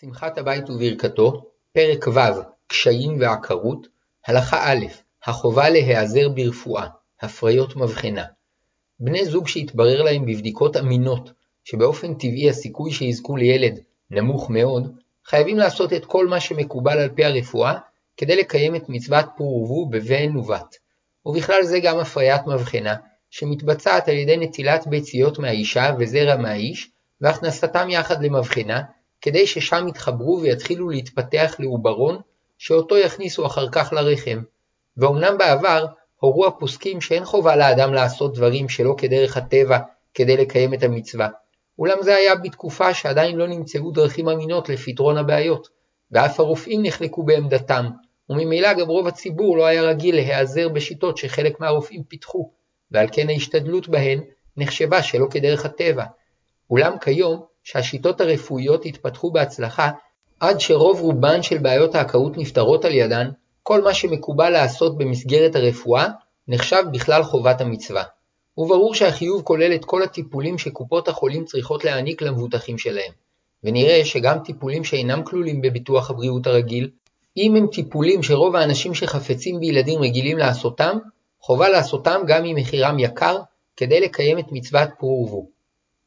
שמחת הבית וברכתו, פרק ו' קשיים ועקרות, הלכה א' החובה להיעזר ברפואה, הפריות מבחנה. בני זוג שהתברר להם בבדיקות אמינות שבאופן טבעי הסיכוי שיזכו לילד נמוך מאוד, חייבים לעשות את כל מה שמקובל על פי הרפואה כדי לקיים את מצוות פרו ורבו בבן ובת, ובכלל זה גם הפריית מבחנה, שמתבצעת על ידי נטילת ביציות מהאישה וזרע מהאיש, והכנסתם יחד למבחנה, כדי ששם יתחברו ויתחילו להתפתח לעוברון, שאותו יכניסו אחר כך לרחם. ואומנם בעבר הורו הפוסקים שאין חובה לאדם לעשות דברים שלא כדרך הטבע כדי לקיים את המצווה, אולם זה היה בתקופה שעדיין לא נמצאו דרכים אמינות לפתרון הבעיות, ואף הרופאים נחלקו בעמדתם, וממילא גם רוב הציבור לא היה רגיל להיעזר בשיטות שחלק מהרופאים פיתחו, ועל כן ההשתדלות בהן נחשבה שלא כדרך הטבע. אולם כיום, שהשיטות הרפואיות התפתחו בהצלחה, עד שרוב רובן של בעיות העקרות נפתרות על ידן, כל מה שמקובל לעשות במסגרת הרפואה נחשב בכלל חובת המצווה. וברור שהחיוב כולל את כל הטיפולים שקופות החולים צריכות להעניק למבוטחים שלהם, ונראה שגם טיפולים שאינם כלולים בביטוח הבריאות הרגיל, אם הם טיפולים שרוב האנשים שחפצים בילדים רגילים לעשותם, חובה לעשותם גם אם מחירם יקר, כדי לקיים את מצוות פרו ורבו.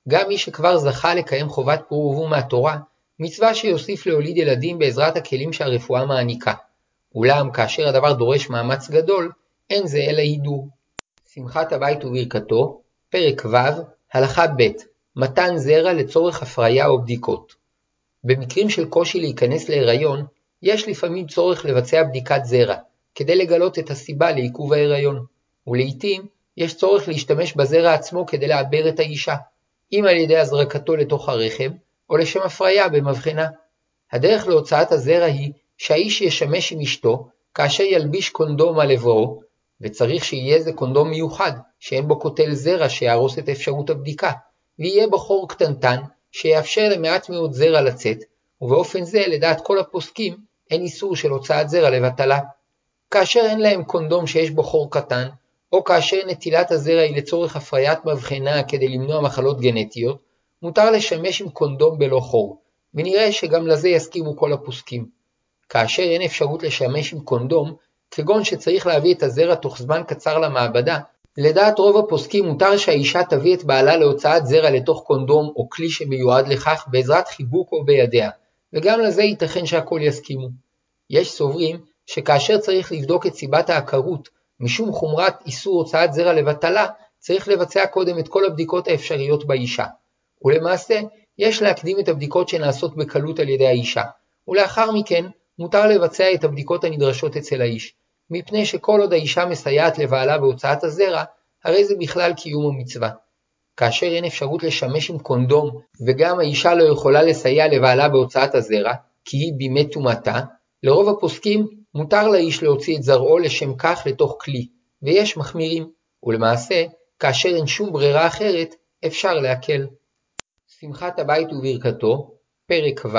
גם מי שכבר זכה לקיים חובת פרו ורבו מהתורה, מצווה שיוסיף להוליד ילדים בעזרת הכלים שהרפואה מעניקה. אולם כאשר הדבר דורש מאמץ גדול, אין זה אלא הידור. שמחת הבית וברכתו, פרק ו', הלכה ב' מתן זרע לצורך הפריה או בדיקות. במקרים של קושי להיכנס להיריון, יש לפעמים צורך לבצע בדיקת זרע, כדי לגלות את הסיבה לעיכוב ההיריון, ולעיתים יש צורך להשתמש בזרע עצמו כדי לעבר את האישה, אם על ידי הזרקתו לתוך הרחם, או לשם הפריה במבחנה. הדרך להוצאת הזרע היא שהאיש ישמש עם אשתו כאשר ילביש קונדום על עברו, וצריך שיהיה זה קונדום מיוחד, שאין בו קוטל זרע שיהרוס את אפשרות הבדיקה, ויהיה בו חור קטנטן שיאפשר למעט מאוד זרע לצאת, ובאופן זה לדעת כל הפוסקים אין איסור של הוצאת זרע לבטלה. כאשר אין להם קונדום שיש בו חור קטן, או כאשר נטילת הזרע היא לצורך הפריית מבחנה כדי למנוע מחלות גנטיות, מותר לשמש עם קונדום בלא חור, ונראה שגם לזה יסכימו כל הפוסקים. כאשר אין אפשרות לשמש עם קונדום, כגון שצריך להביא את הזרע תוך זמן קצר למעבדה, לדעת רוב הפוסקים מותר שהאישה תביא את בעלה להוצאת זרע לתוך קונדום או כלי שמיועד לכך בעזרת חיבוק או בידיה, וגם לזה ייתכן שהכל יסכימו. יש סוברים שכאשר צריך לבדוק את סיבת העקרות משום חומרת איסור הוצאת זרע לבטלה, צריך לבצע קודם את כל הבדיקות האפשריות באישה. ולמעשה, יש להקדים את הבדיקות שנעשות בקלות על ידי האישה, ולאחר מכן מותר לבצע את הבדיקות הנדרשות אצל האיש, מפני שכל עוד האישה מסייעת לבעלה בהוצאת הזרע, הרי זה בכלל קיום המצווה. כאשר אין אפשרות לשמש עם קונדום, וגם האישה לא יכולה לסייע לבעלה בהוצאת הזרע, כי היא בימי טומאתה, לרוב הפוסקים מותר לאיש להוציא את זרעו לשם כך לתוך כלי, ויש מחמירים, ולמעשה, כאשר אין שום ברירה אחרת, אפשר להקל. שמחת הבית וברכתו, פרק ו',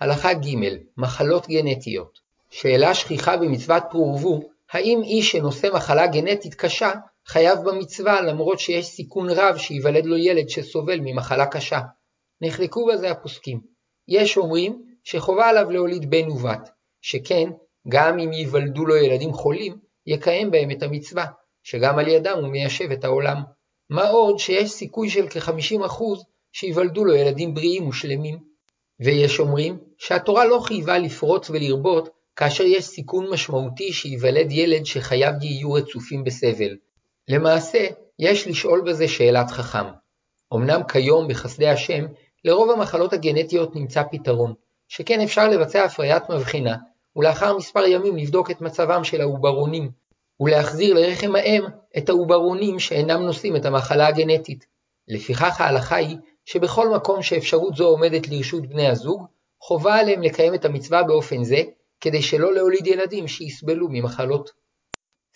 הלכה ג' מחלות גנטיות. שאלה שכיחה במצוות פרו ורבו, האם איש שנושא מחלה גנטית קשה, חייב במצווה למרות שיש סיכון רב שייוולד לו ילד שסובל ממחלה קשה. נחלקו בזה הפוסקים. יש אומרים שחובה עליו להוליד בן ובת, שכן, גם אם ייוולדו לו ילדים חולים, יקיים בהם את המצווה, שגם על ידם הוא מיישב את העולם. מה עוד שיש סיכוי של כ-50% שייוולדו לו ילדים בריאים ושלמים. ויש אומרים שהתורה לא חייבה לפרוץ ולרבות כאשר יש סיכון משמעותי שייוולד ילד שחייו יהיו רצופים בסבל. למעשה, יש לשאול בזה שאלת חכם. אמנם כיום, בחסדי השם, לרוב המחלות הגנטיות נמצא פתרון, שכן אפשר לבצע הפריית מבחינה, ולאחר מספר ימים לבדוק את מצבם של העוברונים, ולהחזיר לרחם האם את העוברונים שאינם נושאים את המחלה הגנטית. לפיכך ההלכה היא שבכל מקום שאפשרות זו עומדת לרשות בני הזוג, חובה עליהם לקיים את המצווה באופן זה, כדי שלא להוליד ילדים שיסבלו ממחלות.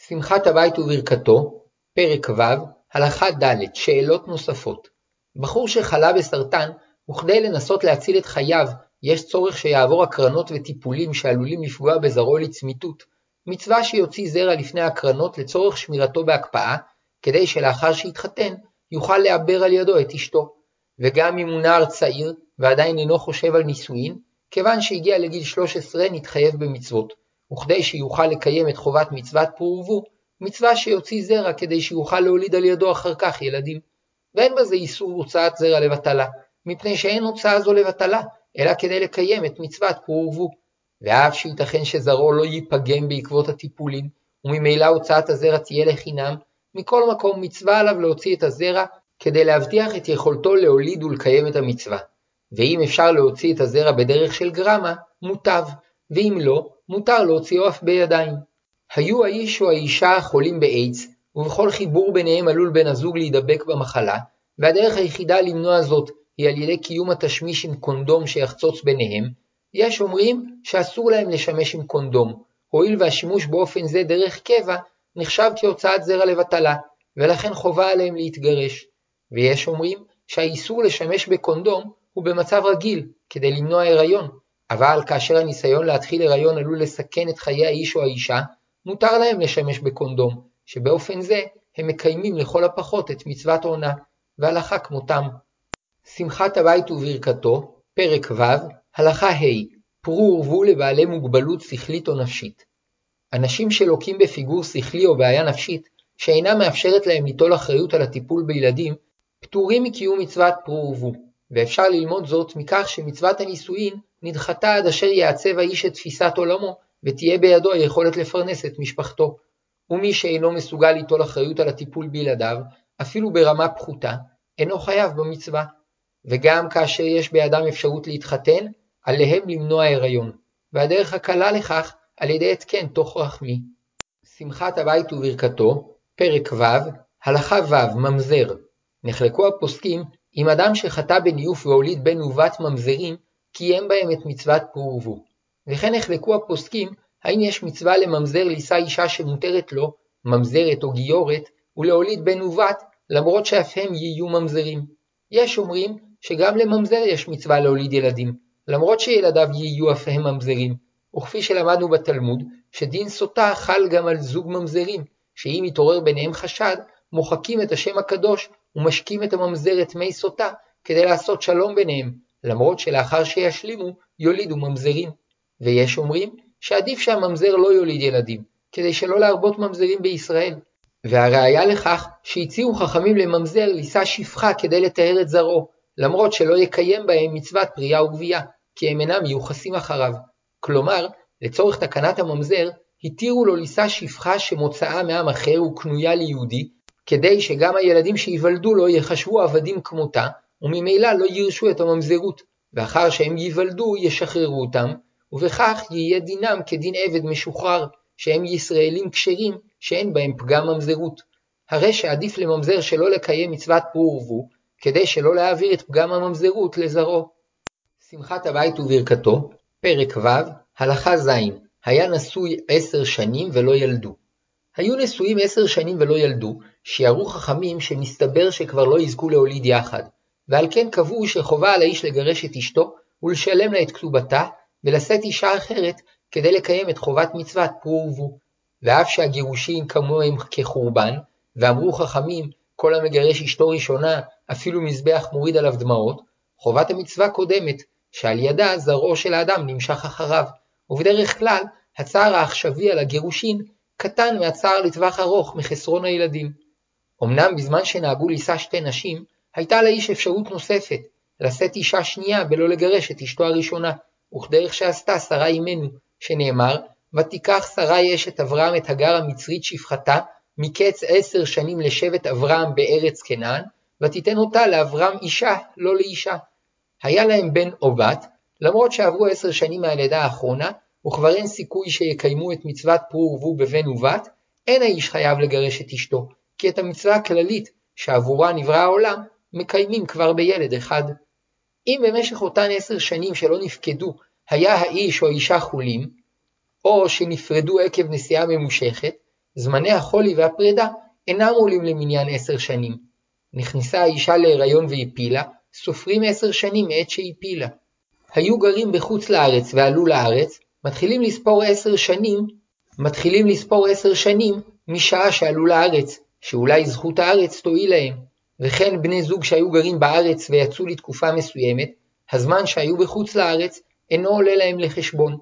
שמחת הבית וברכתו, פרק ו', הלכה ד', שאלות נוספות. בחור שחלה בסרטן, וכדי לנסות להציל את חייו, יש צורך שיעבור הקרנות וטיפולים שעלולים לפגוע בזרעו לצמיתות, מצווה שיוציא זרע לפני הקרנות לצורך שמירתו בהקפאה, כדי שלאחר שיתחתן, יוכל לעבר על ידו את אשתו. וגם אם הוא נער צעיר ועדיין אינו חושב על נישואין, כיוון שהגיע לגיל 13 נתחייב במצוות, וכדי שיוכל לקיים את חובת מצוות פרו ורבו, מצווה שיוציא זרע כדי שיוכל להוליד על ידו אחר כך ילדים. ואין בזה איסור הוצאת זרע לבטלה, מפני שאין הוצאה זו לבטלה, אלא כדי לקיים את מצוות פרו ורבו. ואף שייתכן שזרעו לא ייפגם בעקבות הטיפולים, וממילא הוצאת הזרע תהיה לחינם, מכל מקום מצווה עליו להוציא את הזרע כדי להבטיח את יכולתו להוליד ולקיים את המצווה. ואם אפשר להוציא את הזרע בדרך של גרמה, מוטב, ואם לא, מותר להוציאו אף בידיים. היו האיש או האישה חולים באיידס, ובכל חיבור ביניהם עלול בן הזוג להידבק במחלה, והדרך היחידה למנוע זאת היא על ידי קיום התשמיש עם קונדום שיחצוץ ביניהם, יש אומרים שאסור להם לשמש עם קונדום, הואיל והשימוש באופן זה דרך קבע נחשב כהוצאת זרע לבטלה, ולכן חובה עליהם להתגרש. ויש אומרים שהאיסור לשמש בקונדום הוא במצב רגיל, כדי למנוע הריון, אבל כאשר הניסיון להתחיל הריון עלול לסכן את חיי האיש או האישה, מותר להם לשמש בקונדום, שבאופן זה הם מקיימים לכל הפחות את מצוות עונה, והלכה כמותם. שמחת הבית וברכתו, פרק ו', הלכה ה' פרו ורבו לבעלי מוגבלות שכלית או נפשית. אנשים שלוקים בפיגור שכלי או בעיה נפשית, שאינה מאפשרת להם ליטול אחריות על הטיפול בילדים, פטורים מקיום מצוות פרו ורבו, ואפשר ללמוד זאת מכך שמצוות הנישואין נדחתה עד אשר יעצב האיש את תפיסת עולמו, ותהיה בידו היכולת לפרנס את משפחתו. ומי שאינו מסוגל ליטול אחריות על הטיפול בילדיו, אפילו ברמה פחותה, אינו חייב במצווה. וגם כאשר יש בידם אפשרות להתחתן, עליהם למנוע הריון, והדרך הקלה לכך על ידי התקן תוך רחמי. שמחת הבית וברכתו, פרק ו', הלכה ו', ממזר. נחלקו הפוסקים אם אדם שחטא בניוף והוליד בן ובת ממזרים, קיים בהם את מצוות פרו ורבו. וכן נחלקו הפוסקים האם יש מצווה לממזר לישא אישה שמותרת לו, ממזרת או גיורת, ולהוליד בן ובת, למרות שאף הם יהיו ממזרים. יש אומרים שגם לממזר יש מצווה להוליד ילדים, למרות שילדיו יהיו אף הם ממזרים, וכפי שלמדנו בתלמוד, שדין סוטה חל גם על זוג ממזרים, שאם יתעורר ביניהם חשד, מוחקים את השם הקדוש ומשקים את הממזרת מי סוטה כדי לעשות שלום ביניהם, למרות שלאחר שישלימו יולידו ממזרים. ויש אומרים שעדיף שהממזר לא יוליד ילדים, כדי שלא להרבות ממזרים בישראל. והראיה לכך שהציעו חכמים לממזר לישא שפחה כדי לתאר את זרעו, למרות שלא יקיים בהם מצוות פרייה וגבייה, כי הם אינם מיוחסים אחריו. כלומר, לצורך תקנת הממזר, התירו לו לישא שפחה שמוצאה מעם אחר וקנויה ליהודי, כדי שגם הילדים שייוולדו לו יחשבו עבדים כמותה, וממילא לא יירשו את הממזרות, ואחר שהם ייוולדו ישחררו אותם, ובכך יהיה דינם כדין עבד משוחרר, שהם ישראלים כשרים שאין בהם פגם ממזרות. הרי שעדיף לממזר שלא לקיים מצוות פרו ורבו, כדי שלא להעביר את פגם הממזרות לזרעו. שמחת הבית וברכתו, פרק ו', הלכה ז', היה נשוי עשר שנים ולא ילדו. היו נשואים עשר שנים ולא ילדו, שיערו חכמים שמסתבר שכבר לא יזכו להוליד יחד, ועל כן קבעו שחובה על האיש לגרש את אשתו ולשלם לה את כתובתה, ולשאת אישה אחרת כדי לקיים את חובת מצוות פרו ורבו. ואף שהגירושין כמוהם כחורבן, ואמרו חכמים כל המגרש אשתו ראשונה, אפילו מזבח מוריד עליו דמעות, חובת המצווה קודמת, שעל ידה זרעו של האדם נמשך אחריו, ובדרך כלל הצער העכשווי על הגירושין קטן מהצער לטווח ארוך מחסרון הילדים. אמנם בזמן שנהגו לישא שתי נשים, הייתה לאיש אפשרות נוספת, לשאת אישה שנייה בלא לגרש את אשתו הראשונה, וכדרך שעשתה שרה אימנו, שנאמר, ותיקח שרה אשת אברהם את הגר המצרית שפחתה, מקץ עשר שנים לשבט אברהם בארץ כנען, ותיתן אותה לאברהם אישה, לא לאישה. היה להם בן או בת, למרות שעברו עשר שנים מהלידה האחרונה, וכבר אין סיכוי שיקיימו את מצוות פרו ורבו בבן ובת, אין האיש חייב לגרש את אשתו, כי את המצווה הכללית, שעבורה נברא העולם, מקיימים כבר בילד אחד. אם במשך אותן עשר שנים שלא נפקדו, היה האיש או האישה חולים, או שנפרדו עקב נסיעה ממושכת, זמני החולי והפרידה אינם עולים למניין עשר שנים. נכנסה האישה להיריון והפילה, סופרים עשר שנים מעת שהפילה. היו גרים בחוץ לארץ ועלו לארץ, מתחילים לספור עשר שנים, מתחילים לספור עשר שנים משעה שעלו לארץ, שאולי זכות הארץ תועיל להם. וכן בני זוג שהיו גרים בארץ ויצאו לתקופה מסוימת, הזמן שהיו בחוץ לארץ אינו עולה להם לחשבון.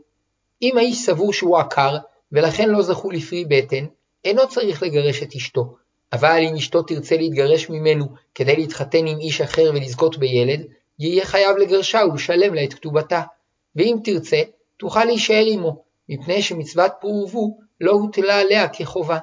אם האיש סבור שהוא עקר, ולכן לא זכו לפרי בטן, אינו צריך לגרש את אשתו. אבל אם אשתו תרצה להתגרש ממנו כדי להתחתן עם איש אחר ולזכות בילד, יהיה חייב לגרשה ולשלם לה את כתובתה. ואם תרצה, תוכל להישאר עמו, מפני שמצוות פור ורבו לא הוטלה עליה כחובה.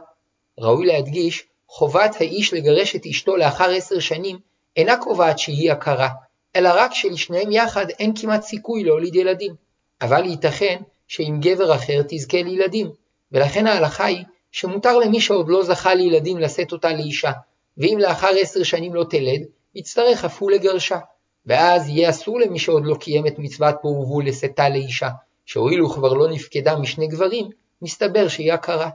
ראוי להדגיש, חובת האיש לגרש את אשתו לאחר עשר שנים אינה קובעת שהיא הכרה, אלא רק שלשניהם יחד אין כמעט סיכוי להוליד ילדים. אבל ייתכן שעם גבר אחר תזכה לילדים, ולכן ההלכה היא שמותר למי שעוד לא זכה לילדים לשאת אותה לאישה, ואם לאחר עשר שנים לא תלד, יצטרך אף הוא לגרשה. ואז יהיה אסור למי שעוד לא קיים את מצוות פור ורבו לשאתה לאישה, שהואיל וכבר לא נפקדה משני גברים, מסתבר שהיא הכרה.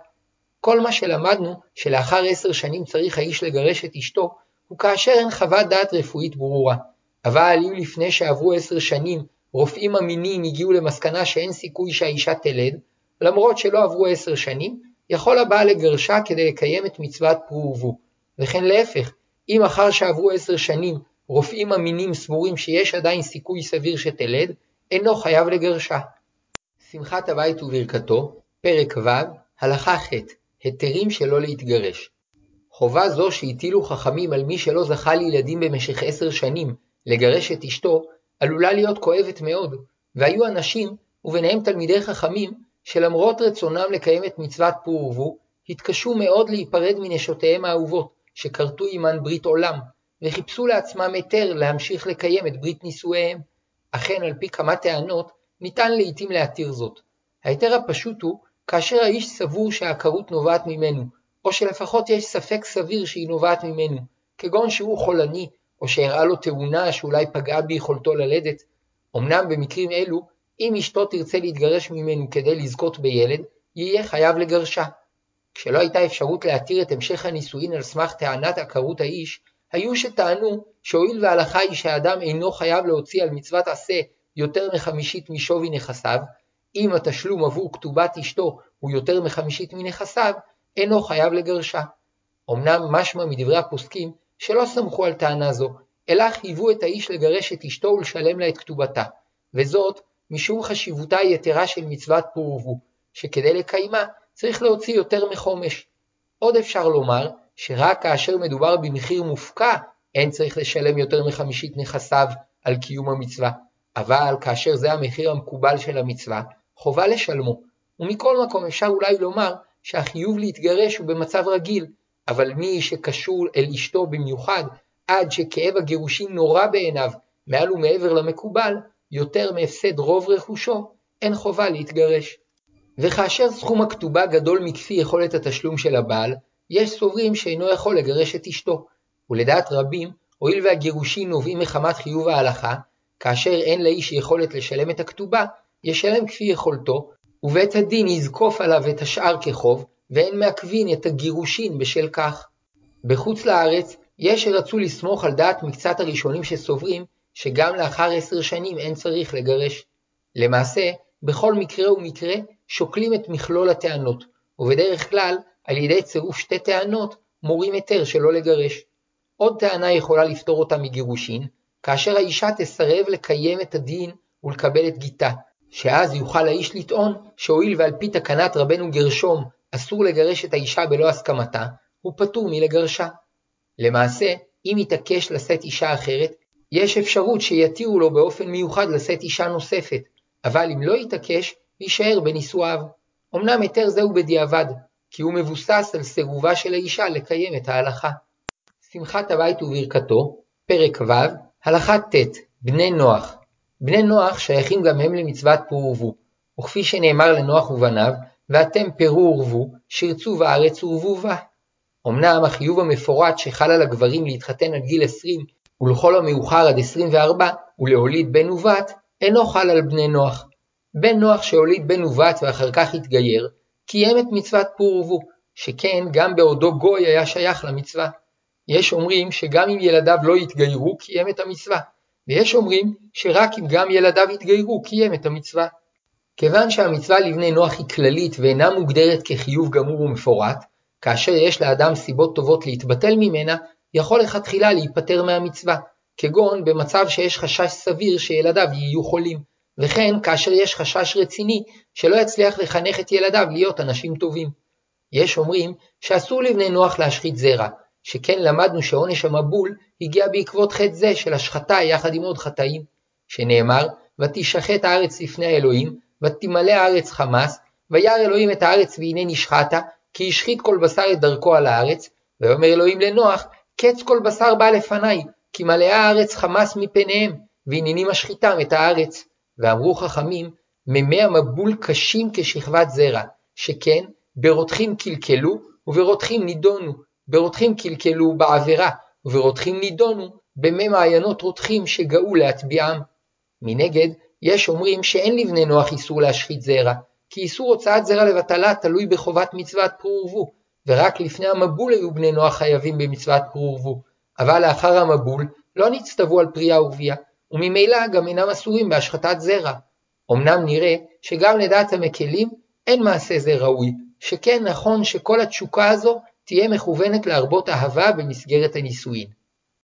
כל מה שלמדנו שלאחר עשר שנים צריך האיש לגרש את אשתו, הוא כאשר אין חוות דעת רפואית ברורה. אבל אם לפני שעברו עשר שנים רופאים אמינים הגיעו למסקנה שאין סיכוי שהאישה תלד, למרות שלא עברו עשר שנים, יכול הבעל לגרשה כדי לקיים את מצוות פרו ורבו. וכן להפך, אם אחר שעברו עשר שנים רופאים אמינים סבורים שיש עדיין סיכוי סביר שתלד, אינו חייב לגרשה. שמחת הבית וברכתו, פרק ו', הלכה ח' היתרים שלא להתגרש. חובה זו שהטילו חכמים על מי שלא זכה לילדים במשך עשר שנים לגרש את אשתו, עלולה להיות כואבת מאוד, והיו אנשים, וביניהם תלמידי חכמים, שלמרות רצונם לקיים את מצוות פור ורבו, התקשו מאוד להיפרד מנשותיהם האהובות, שכרתו עמן ברית עולם, וחיפשו לעצמם היתר להמשיך לקיים את ברית נישואיהם. אכן, על פי כמה טענות, ניתן לעתים להתיר זאת. ההיתר הפשוט הוא כאשר האיש סבור שהעקרות נובעת ממנו, או שלפחות יש ספק סביר שהיא נובעת ממנו, כגון שהוא חולני, או שהראה לו תאונה שאולי פגעה ביכולתו ללדת. אמנם במקרים אלו, אם אשתו תרצה להתגרש ממנו כדי לזכות בילד, יהיה חייב לגרשה. כשלא הייתה אפשרות להתיר את המשך הנישואין על סמך טענת עקרות האיש, היו שטענו שהואיל וההלכה היא שהאדם אינו חייב להוציא על מצוות עשה יותר מחמישית משווי נכסיו, אם התשלום עבור כתובת אשתו הוא יותר מחמישית מנכסיו, אינו חייב לגרשה. אמנם משמע מדברי הפוסקים שלא סמכו על טענה זו, אלא חייבו את האיש לגרש את אשתו ולשלם לה את כתובתה, וזאת משום חשיבותה היתרה של מצוות פור ורבו, שכדי לקיימה צריך להוציא יותר מחומש. עוד אפשר לומר שרק כאשר מדובר במחיר מופקע אין צריך לשלם יותר מחמישית נכסיו על קיום המצווה, אבל כאשר זה המחיר המקובל של המצווה, חובה לשלמו, ומכל מקום אפשר אולי לומר שהחיוב להתגרש הוא במצב רגיל, אבל מי שקשור אל אשתו במיוחד, עד שכאב הגירושין נורא בעיניו, מעל ומעבר למקובל, יותר מהפסד רוב רכושו, אין חובה להתגרש. וכאשר סכום הכתובה גדול מכפי יכולת התשלום של הבעל, יש סוברים שאינו יכול לגרש את אשתו, ולדעת רבים, הואיל והגירושין נובעים מחמת חיוב ההלכה, כאשר אין לאיש יכולת לשלם את הכתובה, ישלם כפי יכולתו, ובית הדין יזקוף עליו את השאר כחוב, ואין מעכבין את הגירושין בשל כך. בחוץ לארץ, יש שרצו לסמוך על דעת מקצת הראשונים שסוברים שגם לאחר עשר שנים אין צריך לגרש. למעשה, בכל מקרה ומקרה שוקלים את מכלול הטענות, ובדרך כלל, על ידי צירוף שתי טענות, מורים היתר שלא לגרש. עוד טענה יכולה לפתור אותה מגירושין, כאשר האישה תסרב לקיים את הדין ולקבל את גיתה, שאז יוכל האיש לטעון שהואיל ועל פי תקנת רבנו גרשום אסור לגרש את האישה בלא הסכמתה, הוא פטור מלגרשה. למעשה, אם יתעקש לשאת אישה אחרת, יש אפשרות שיתירו לו באופן מיוחד לשאת אישה נוספת, אבל אם לא יתעקש, יישאר בנישואיו. אמנם היתר זהו בדיעבד, כי הוא מבוסס על סירובה של האישה לקיים את ההלכה. שמחת הבית וברכתו, פרק ו', הלכה ט', בני נוח. בני נוח שייכים גם הם למצוות פרו ורבו, וכפי שנאמר לנוח ובניו, ואתם פרו ורבו, שרצו בארץ ורבו בה. אמנם החיוב המפורט שחל על הגברים להתחתן עד גיל 20 ולכל המאוחר עד 24 ולהוליד בן ובת, אינו חל על בני נוח. בן נוח שהוליד בן ובת ואחר כך התגייר, קיים את מצוות פור ורבו, שכן גם בעודו גוי היה שייך למצווה. יש אומרים שגם אם ילדיו לא יתגיירו, קיים את המצווה, ויש אומרים שרק אם גם ילדיו יתגיירו, קיים את המצווה. כיוון שהמצווה לבני נוח היא כללית ואינה מוגדרת כחיוב גמור ומפורט, כאשר יש לאדם סיבות טובות להתבטל ממנה, יכול לכתחילה להיפטר מהמצווה, כגון במצב שיש חשש סביר שילדיו יהיו חולים, וכן כאשר יש חשש רציני שלא יצליח לחנך את ילדיו להיות אנשים טובים. יש אומרים שאסור לבני נוח להשחית זרע, שכן למדנו שעונש המבול הגיע בעקבות חטא זה של השחתה יחד עם עוד חטאים, שנאמר ותשחט הארץ לפני האלוהים, ותמלא הארץ חמס, וירא אלוהים את הארץ והנה נשחטה, כי השחית כל בשר את דרכו על הארץ, ויאמר אלוהים לנוח, קץ כל בשר בא לפניי, כי מלאה הארץ חמס מפניהם, והנני משחיתם את הארץ. ואמרו חכמים, מימי המבול קשים כשכבת זרע, שכן ברותחים קלקלו וברותחים נידונו, ברותחים קלקלו בעבירה, וברותחים נידונו במי מעיינות רותחים שגאו להטביעם. מנגד, יש אומרים שאין לבני נוח איסור להשחית זרע, כי איסור הוצאת זרע לבטלה תלוי בחובת מצוות פרו ורבו, ורק לפני המבול היו בני נוח חייבים במצוות פרו ורבו, אבל לאחר המבול לא נצטוו על פרייה ורבייה, וממילא גם אינם אסורים בהשחתת זרע. אמנם נראה שגם לדעת המקלים אין מעשה זה ראוי, שכן נכון שכל התשוקה הזו תהיה מכוונת להרבות אהבה במסגרת הנישואין.